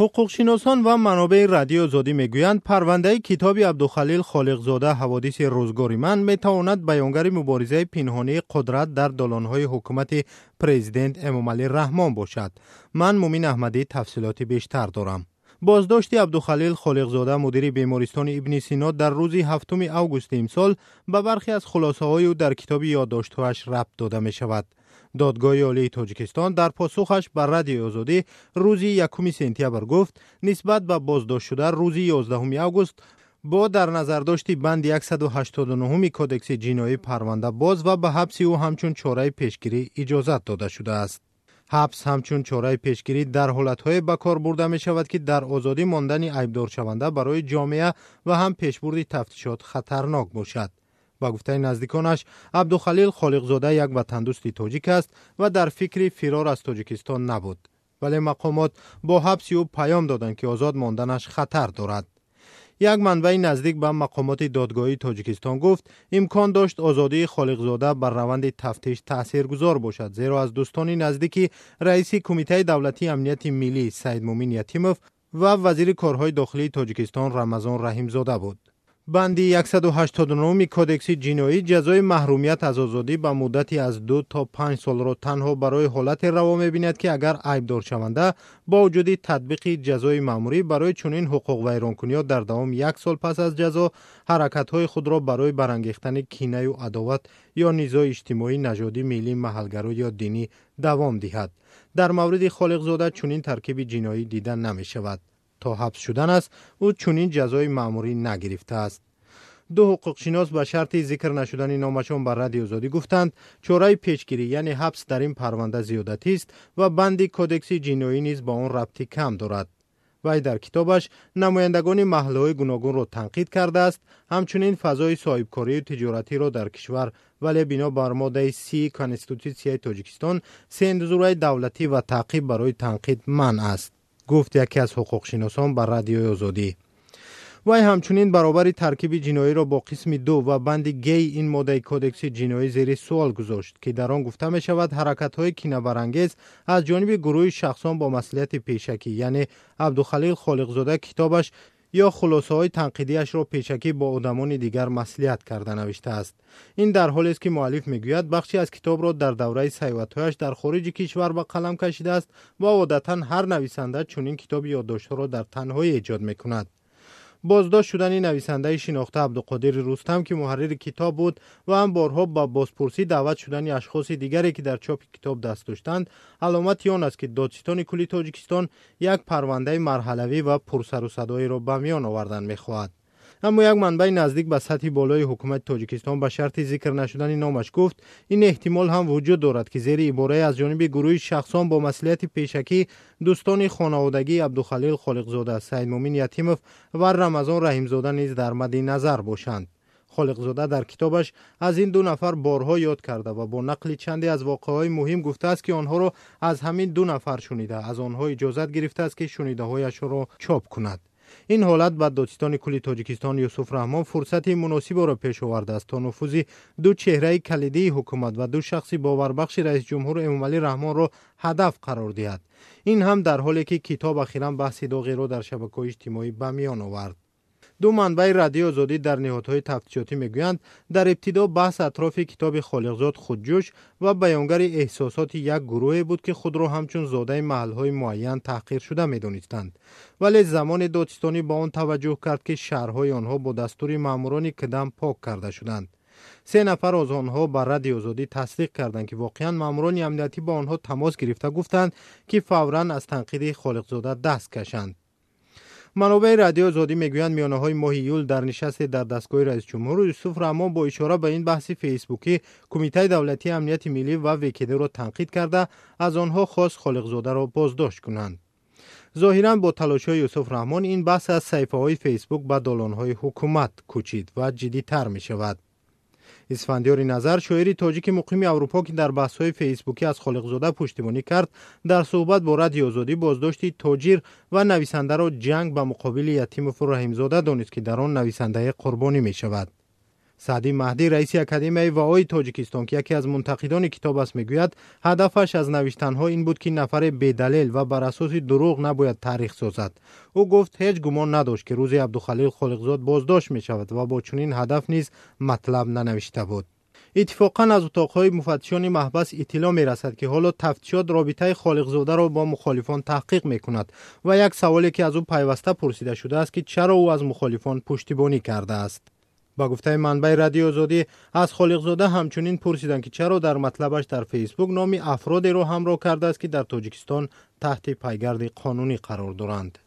حقوقشناسان و منابع رادیو آزادی می‌گویند پرونده کتاب عبدالخلیل خالقزاده حوادث روزگاری من می‌تواند بیانگر مبارزه پنهانی قدرت در دلانهای حکومت پرزیدنت امام رحمان باشد من مومین احمدی تفصیلات بیشتر دارم بازداشت عبدالخلیل خالقزاده مدیر بیمارستان ابن سینا در روز هفتم اوگوست امسال به برخی از خلاصه های او در کتاب یادداشت‌هایش ربط داده می شود. دادگاه عالی تاجیکستان در پاسخش بر رادیو آزادی روز یکم سپتامبر گفت نسبت به بازداشت شده روز 11 اوگوست با در نظر داشتی بند 189 کودکس جنایی پرونده باز و به حبس او همچون چاره پیشگیری اجازت داده شده است. حبس همچون چاره پیشگیری در حالتهای به کار برده می شود که در آزادی ماندن عیبدار شونده برای جامعه و هم پیشبرد تفتیشات خطرناک باشد. با گفته نزدیکانش عبدالخلیل خالقزاده یک وطندوست تاجیک است و در فکر فرار از تاجیکستان نبود. ولی مقامات با حبس او پیام دادند که آزاد ماندنش خطر دارد. یک منبع نزدیک به مقامات دادگاهی تاجیکستان گفت امکان داشت آزادی خالقزاده بر روند تفتیش تاثیرگذار باشد زیرا از دوستان نزدیکی رئیس کمیته دولتی امنیت ملی سید مومین یتیموف و وزیر کارهای داخلی تاجیکستان رمضان رحیم زاده بود. банди 189 кодекси ҷиноӣ ҷазои маҳрумият аз озодӣ ба муддати аз ду то панҷ солро танҳо барои ҳолате раво мебинад ки агар айбдоршаванда бо вуҷуди татбиқи ҷазои маъмурӣ барои чунин ҳуқуқвайронкуниҳо дар давом як сол пас аз ҷазо ҳаракатҳои худро барои барангехтани кинаю адоват ё низои иҷтимоӣ нажодӣ миллӣ маҳалгарӯ ё динӣ давом диҳад. Дар мавриди холиқзода чунин таркиби ҷиноӣ дида намешавад. تا حبس شدن است او چنین جزای معمولی نگرفته است. دو حقوق شناس به شرط ذکر نشدن نامشان بر رادیو آزادی گفتند چوره پیشگیری یعنی حبس در این پرونده زیادتی است و بندی کودکس جنایی نیز با آن ربطی کم دارد. وی در کتابش نمایندگان محله های گوناگون را تنقید کرده است همچنین فضای صاحبکاری و تجارتی را در کشور ولی بنا بر ماده سی کانستیتوسیای تاجیکستان سندزورای دولتی و تعقیب برای تنقید من است. گفت یکی از حقوق شناسان بر رادیوی آزادی. وی همچنین برابر ترکیب جنایی را با قسم دو و بند گی این ماده کودکس جنایی زیر سوال گذاشت که در آن گفته می شود حرکت های کینه برانگیز از جانب گروه شخصان با مسئولیت پیشکی یعنی عبدالخلیل خالقزاده کتابش یا خلاصه های تنقیدیش را پیشکی با آدمان دیگر مسئولیت کرده نوشته است. این در حالی است که مؤلف می‌گوید بخشی از کتاب را در دوره سیوتهایش در خارج کشور به قلم کشیده است. و عادتا هر نویسنده چنین کتاب یادداشتها را در تنهایی ایجاد می‌کند. боздошт шудани нависандаи шинохта абдуқодири рустам ки муҳаррири китоб буд ва ҳам борҳо ба бозпурсӣ даъват шудани ашхоси дигаре ки дар чопи китоб даст доштанд. Аломати он аст ки додсистони кулли тоҷикистон як парвандаи марҳалавӣ ва пурсарусадоеро ба миён овардан мехоҳад. اما یک منبع نزدیک به سطح بالای حکومت تاجیکستان به شرط ذکر نشدن نامش گفت این احتمال هم وجود دارد که زیر عباره از جانب گروه شخصان با مسئولیت پیشکی دوستان خانوادگی عبدالخلیل خالقزاده سید مومین یتیموف و رمضان رحیمزاده نیز در مد نظر باشند. خالقزاده در کتابش از این دو نفر بارها یاد کرده و با نقل چندی از واقعهای مهم گفته است که آنها را از همین دو نفر شنیده از آنها اجازت گرفته است که شنیده هایش را چاپ کند. این حالت به دادستان کلی تاجیکستان یوسف رحمان فرصت مناسب را پیش آورده است. تا نفوذ دو چهره کلیدی حکومت و دو شخصی باوربخش رئیس جمهور امامعلی رحمان را هدف قرار دهد. این هم در حالی که کتاب اخیرا بحث داغی را در شبکه اجتماعی به میان آورد. دو منبع رادیو آزادی در نهادهای تفتیشاتی می‌گویند. در ابتدا بحث اطراف کتاب خالقزاد خودجوش و بیانگر احساسات یک گروه بود که خود را همچون زاده محلهای معین تحقیر شده می‌دانستند. ولی زمان دادستانی با آن توجه کرد که شهرهای آنها با دستور ماموران کدام پاک کرده شدند. سه نفر از آنها بر رادیو آزادی تصدیق کردند که واقعا ماموران امنیتی با آنها تماس گرفته گفتند که فورا از تنقید خالقزاده دست کشند. منابع رادیو آزادی می‌گویند میانه های ماه یول در نشست در دستگاه رئیس جمهور یوسف رحمان با اشاره به این بحث فیسبوکی کمیته دولتی امنیت ملی و وکیده را تنقید کرده از آنها خواست خالقزاده را بازداشت کنند. ظاهرا با تلاش های یوسف رحمان این بحث از صفحه های فیسبوک به دالان های حکومت کوچید و جدی تر می شود اسفندیار نظر شاعری تاجیک مقیم اروپا که در بحث های فیسبوکی از خالقزاده پشتیبانی کرد در صحبت با رادیو آزادی بازداشتی تاجر و نویسنده را جنگ به مقابل یتیم و رحیمزاده دانست که در آن سعدی مهدی رئیس اکادمی وای تاجیکستان که یکی از منتقدان کتاب است می‌گوید هدفش از نوشتن ها این بود که نفر دلیل و بر اساس دروغ نباید تاریخ سازد او گفت هیچ گمان نداشت که روزی عبدالخلیل خلقزاد بازداشت می شود و با چنین هدف نیز مطلب ننوشته بود اتفاقا از اتاقهای مفتشان محبس اطلاع می رسد که حالا تفتیشات رابطه خالقزاده را با مخالفان تحقیق می کند و یک سوالی که از او پیوسته پرسیده شده است که چرا او از مخالفان پشتیبانی کرده است. با گفته منبع رادیو زودی از خالق زاده همچنین پرسیدند که چرا در مطلبش در فیسبوک نامی افرادی هم همراه کرده است که در تاجیکستان تحت پایگرد قانونی قرار دارند.